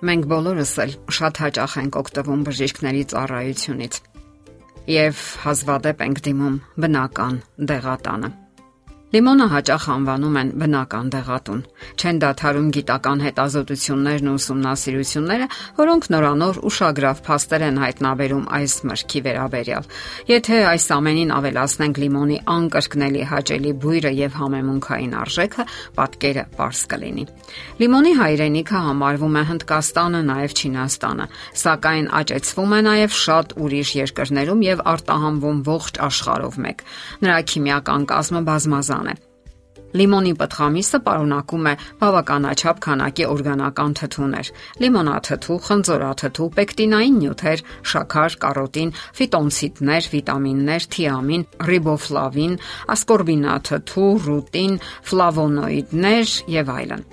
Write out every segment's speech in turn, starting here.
Մենք բոլորս էլ շատ հաճախ ենք օգտվում բժիշկների ծառայությունից եւ հազվադեպ ենք դիմում բնական դեղատանը։ Լիմոնը հաճախ անվանում են բնական դեղատուն։ Չեն դադարում գիտական հետազոտություններն ու ուսումնասիրությունները, որոնք նորանոր ուշագրավ փաստեր են հայտնաբերում այս մրգի վերաբերյալ։ Եթե այս ամենին ավելացնենք լիմոնի անկրկնելի հաճելի բույրը եւ համեմունքային արժեքը, պատկերը པարս կլինի։ Լիմոնի հայրենիքը համարվում է Հնդկաստանը, նաեւ Չինաստանը, սակայն աճեցվում է նաեւ շատ ուրիշ երկրներում եւ արտահանվում ողջ աշխարհով մեկ։ Նրա քիմիական կազմը բազմազան Լիմոնի պտղամիսը պարունակում է բավականաչափ քանակի օրգանական թթուներ՝ լիմոնաթթու, խնձորաթթու, պեկտինային նյութեր, շաքար, կարոտին, ֆիտոնցիտներ, վիտամիններ, թիամին, ռիբոֆլավին, ասկորբինաթթու, ռուտին, ֆլավոնոիդներ եւ այլն։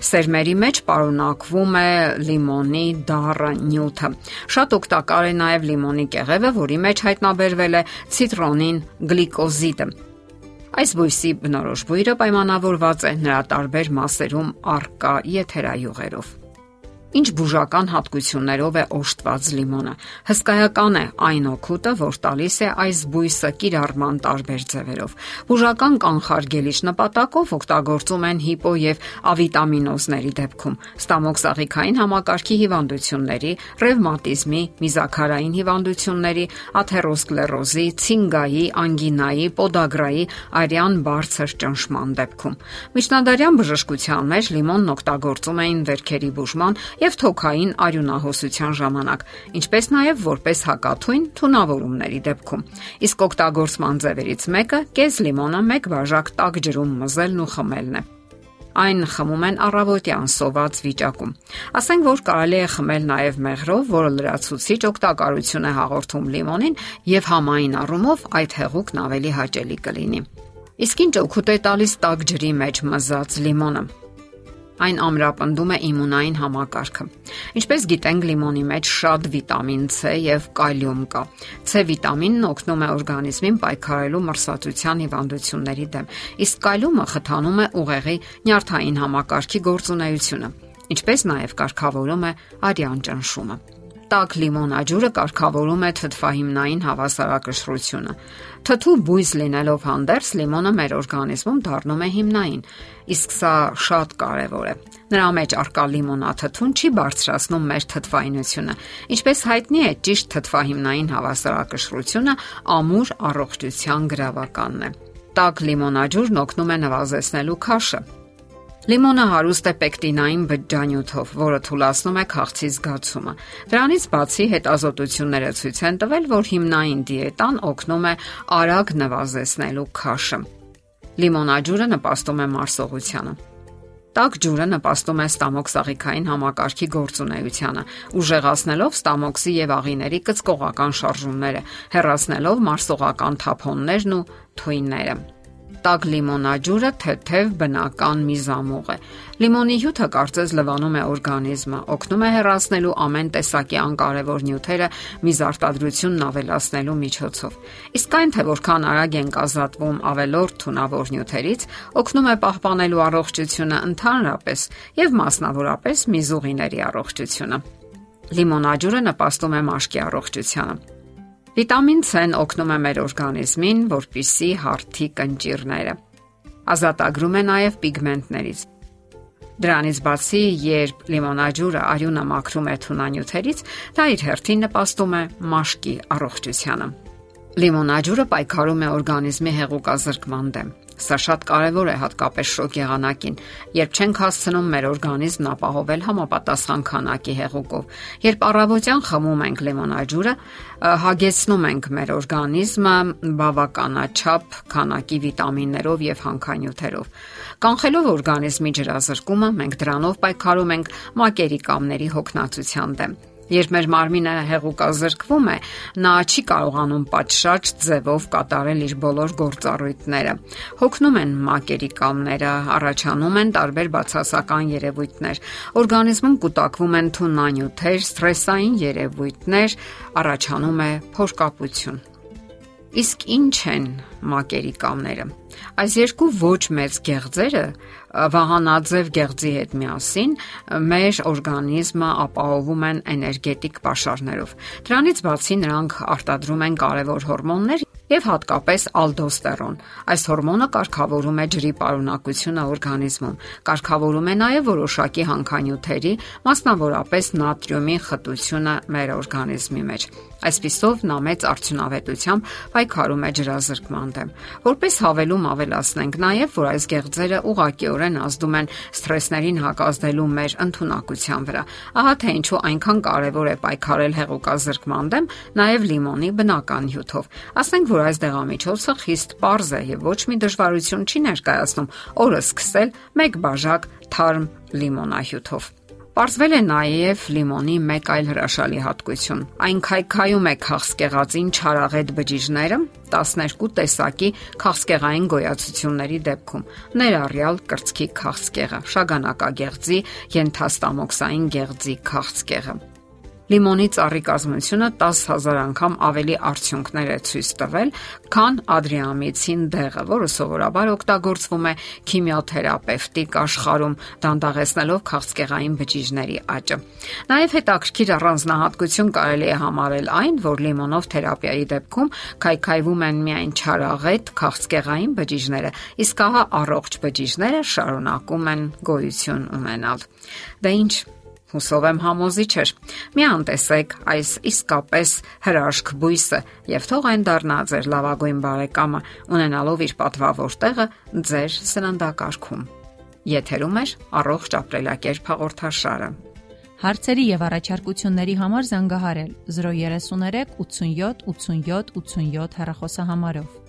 Սերմերի մեջ պարունակվում է լիմոնի դառը նյութը։ Շատ օգտակար է նաև լիմոնի կեղևը, որի մեջ հայտնաբերվել է ցիտրոնին գլիկոզիդը Այս բույսի բնորոշ բույրը պայմանավորված է նրա տարբեր մասերում արկա եթերայուղերով։ Ինչ բուժական հատկություններով է օժտված լիմոնը։ Հսկայական է այն օգուտը, որ տալիս է այս բույսը կիրառման տարբեր ձևերով։ Բուժական կանխարգելիչ նպատակով օգտագործում են հիպո եւ ավիտամինոզների դեպքում, ստամոքսաղիքային համակարգի հիվանդությունների, ռևմատիզմի, միզաքարային հիվանդությունների, աթերոսկլերոզի, ցինգայի, անգինայի, պոդագրայի, արյան բարձր ճնշման դեպքում։ Միջնադարյան բժշկության մեջ լիմոնն օգտագործում էին վերքերի բուժման եւ թոքային արյունահոսության ժամանակ, ինչպես նաեւ որպես հակաթույն թունավորումների դեպքում։ Իսկ օգտագործման ձևերից մեկը կես լիմոնը 1 բաժակ տաք ջրում մզելն ու խմելն է։ Այն խմում են առավոտյան սոված վիճակում։ Ասենք որ կարելի է խմել նաև մեղրով, որը լրացուցիչ օգտակարություն է հաղորդում լիմոնին եւ համային առումով այդ հեղուկն ավելի հաճելի կլինի։ Իսկ ինչ օգուտ է տալիս տաք ջրի մեջ մզած լիմոնը։ Այն ամրապնդում է իմունային համակարգը։ Ինչպես գիտենք, լիմոնի մեջ շատ վիտամին C եւ կալիում կա։ C վիտամինն օգնում է օրգանիզմին պայքարելու մրսածության հիվանդությունների դեմ, իսկ կալիումը խթանում է ուղեղի նյարդային համակարգի գործունեությունը, ինչպես նաեւ կարգավորում է արյան ճնշումը տաք լիմոնաջուրը կարգավորում է թթվահիմնային հավասարակշռությունը։ Թթու բույս լինելով հանդերձ լիմոնը մեր օրգանիզմում դառնում է հիմնային, իսկ սա շատ կարևոր է։ Նրա մեջ արկա լիմոնաթթուն չի բարձրացնում մեր թթվայնությունը, ինչպես հայտնի է, ճիշտ թթվահիմնային հավասարակշռությունը ամուր առողջության գրավականն է։ Տաք լիմոնաջուրն օգնում է նվազեցնելու քաշը, Լիմոնը հարուստ է պեկտինային բջջանյութով, որը թույլատնում է քաղցի զգացումը։ Դրանից բացի հետազոտությունները ցույց են տվել, որ հիմնային դիետան օգնում է արագ նվազեցնելու քաշը։ Լիմոնաջուրը նպաստում է մարսողությանը։ Տաք ջուրը նպաստում է ստամոքսաղիքային համակարգի գործունեությանը, ուժեղացնելով ստամոքսի եւ աղիների կծկողական շարժումները, հեռացնելով մարսողական թափոններն ու թույնները։ Տաք լիմոնաջուրը թեթև բնական միզամուղ է։ Լիմոնի հյութը կարծես լվանում է օրգանիզմը, օգնում է հեռացնելու ամեն տեսակի անկարևոր նյութերը միզարտադրությունն ավելացնելու միջոցով։ Իսկ այն թե որքան արագ են ազատվում ավելորդ թունավոր նյութերից, օգնում է պահպանելու առողջությունը ընդհանրապես եւ մասնավորապես միզուղիների առողջությունը։ Լիմոնաջուրը նպաստում է մաշկի առողջությանը։ Վիտամին C-ն օգնում է մեր օրգանիզմին, որպիսի հարթի կնճիրները։ Ազատագրում է նաև պիգմենտներից։ Դրանից բացի, երբ լիմոնաջուրը արյունը մաքրում է թունանյութերից, դա իր հերթին նպաստում է մաշկի առողջությանը։ Լիմոնաջուրը պայքարում է օրգանիզմի հեղուկազրկման դեմ։ Սա շատ կարևոր է հատկապես շոկ եղանակին, երբ չենք հասցնում մեր օրգանիզմն ապահովել համապատասխան քանակի հեղուկով։ Երբ առավոտյան խմում ենք լիմոնաջուրը, հագեցնում ենք մեր օրգանիզմը բավականաչափ քանակի վիտամիններով եւ հանքանյութերով։ Կանխելով օրգանիզմի ջրազրկումը, մենք դրանով պայքարում ենք մակերի կամների հոգնածության դեմ։ Երբ մեր մարմինը հեղուկազրկվում է, նա չի կարողանում պատշաճ ձևով կատարել իր բոլոր գործառույթները։ Հոգնում են մակերի կամները, առաջանում են տարբեր բացասական երևույթներ։ Օրգանիզմում կուտակվում են թունանյութեր, սթրեսային երևույթներ, առաջանում է փոշկապություն։ Իսկ ինչ են մակերիկամները։ Այս երկու ոչ մեծ գեղձերը վահանաձև գեղձի հետ միասին մեր օրգանիզմը ապահովում են էներգետիկ պաշարներով։ Դրանից բացի նրանք արտադրում են կարևոր հորմոններ եւ հատկապես ալդոստերոն։ Այս հորմոնը կարգավորում է ջրի պարունակությունը օրգանիզմում, կարգավորում է նաեւ որոշակի հանքանյութերի, մասնավորապես նատրիումի խտությունը մեր օրգանիզմի մեջ։ Այսպիսով նա մեծ արդյունավետությամբ պայքարում է ջրազրկման դեմ։ Որպես հավելում ավելացնենք նաև, որ այս գեղձերը ուղղակիորեն ազդում են սթրեսներին հակազդելու մեր ընտունակության վրա։ Ահա թե ինչու այնքան կարևոր է պայքարել հեղուկազրկման դեմ, նաև լիմոնի բնական հյութով։ Ասենք, որ այս դեղամիջոցը խիստ པարզ է եւ ոչ մի դժվարություն չի ներկայացնում օրը սկսել մեկ բաժակ թարմ լիմոնահյութով։ Պարզվել է նաև լիմոնի մեկ այլ հրաշալի հատկություն։ Այն քայքայում է քաղցկեղածին չարաղետ բջիջները 12 տեսակի քաղցկեղային գոյացությունների դեպքում, ներառյալ կրծքի քաղցկեղը, շագանակագեղձի, ենթաստամոքսային գեղձի քաղցկեղը։ Լիմոնի ծառի կազմությունը 10000 անգամ ավելի արդյունքներ է ցույց տվել, քան ադրիամիցին դեղը, որը սովորաբար օգտագործվում է քիմիոթերապևտիկ աշխարհում, դանդաղեցնելով քաղցկեղային բջիջների աճը։ Նաև հետաքրքիր առանձնահատկություն կարելի է համարել այն, որ լիմոնով թերապիայի դեպքում քայքայվում են միայն չարաղետ քաղցկեղային բջիջները, իսկ ահա առողջ բջիջները շարունակում են գոյություն ունենալ։ Դա ինչ Հուսով եմ համոզիչ էր։ Մի անտեսեք այս իսկապես հրաշք բույսը եւ թող այն դառնա ձեր լավագույն բարեկամը, ունենալով իր պատվավոր տեղը ձեր սննդակարգում։ Եթերում է առողջ ապրելակերպ հաղորդաշարը։ Հարցերի եւ առաջարկությունների համար զանգահարել 033 87 87 87 հեռախոսահամարով։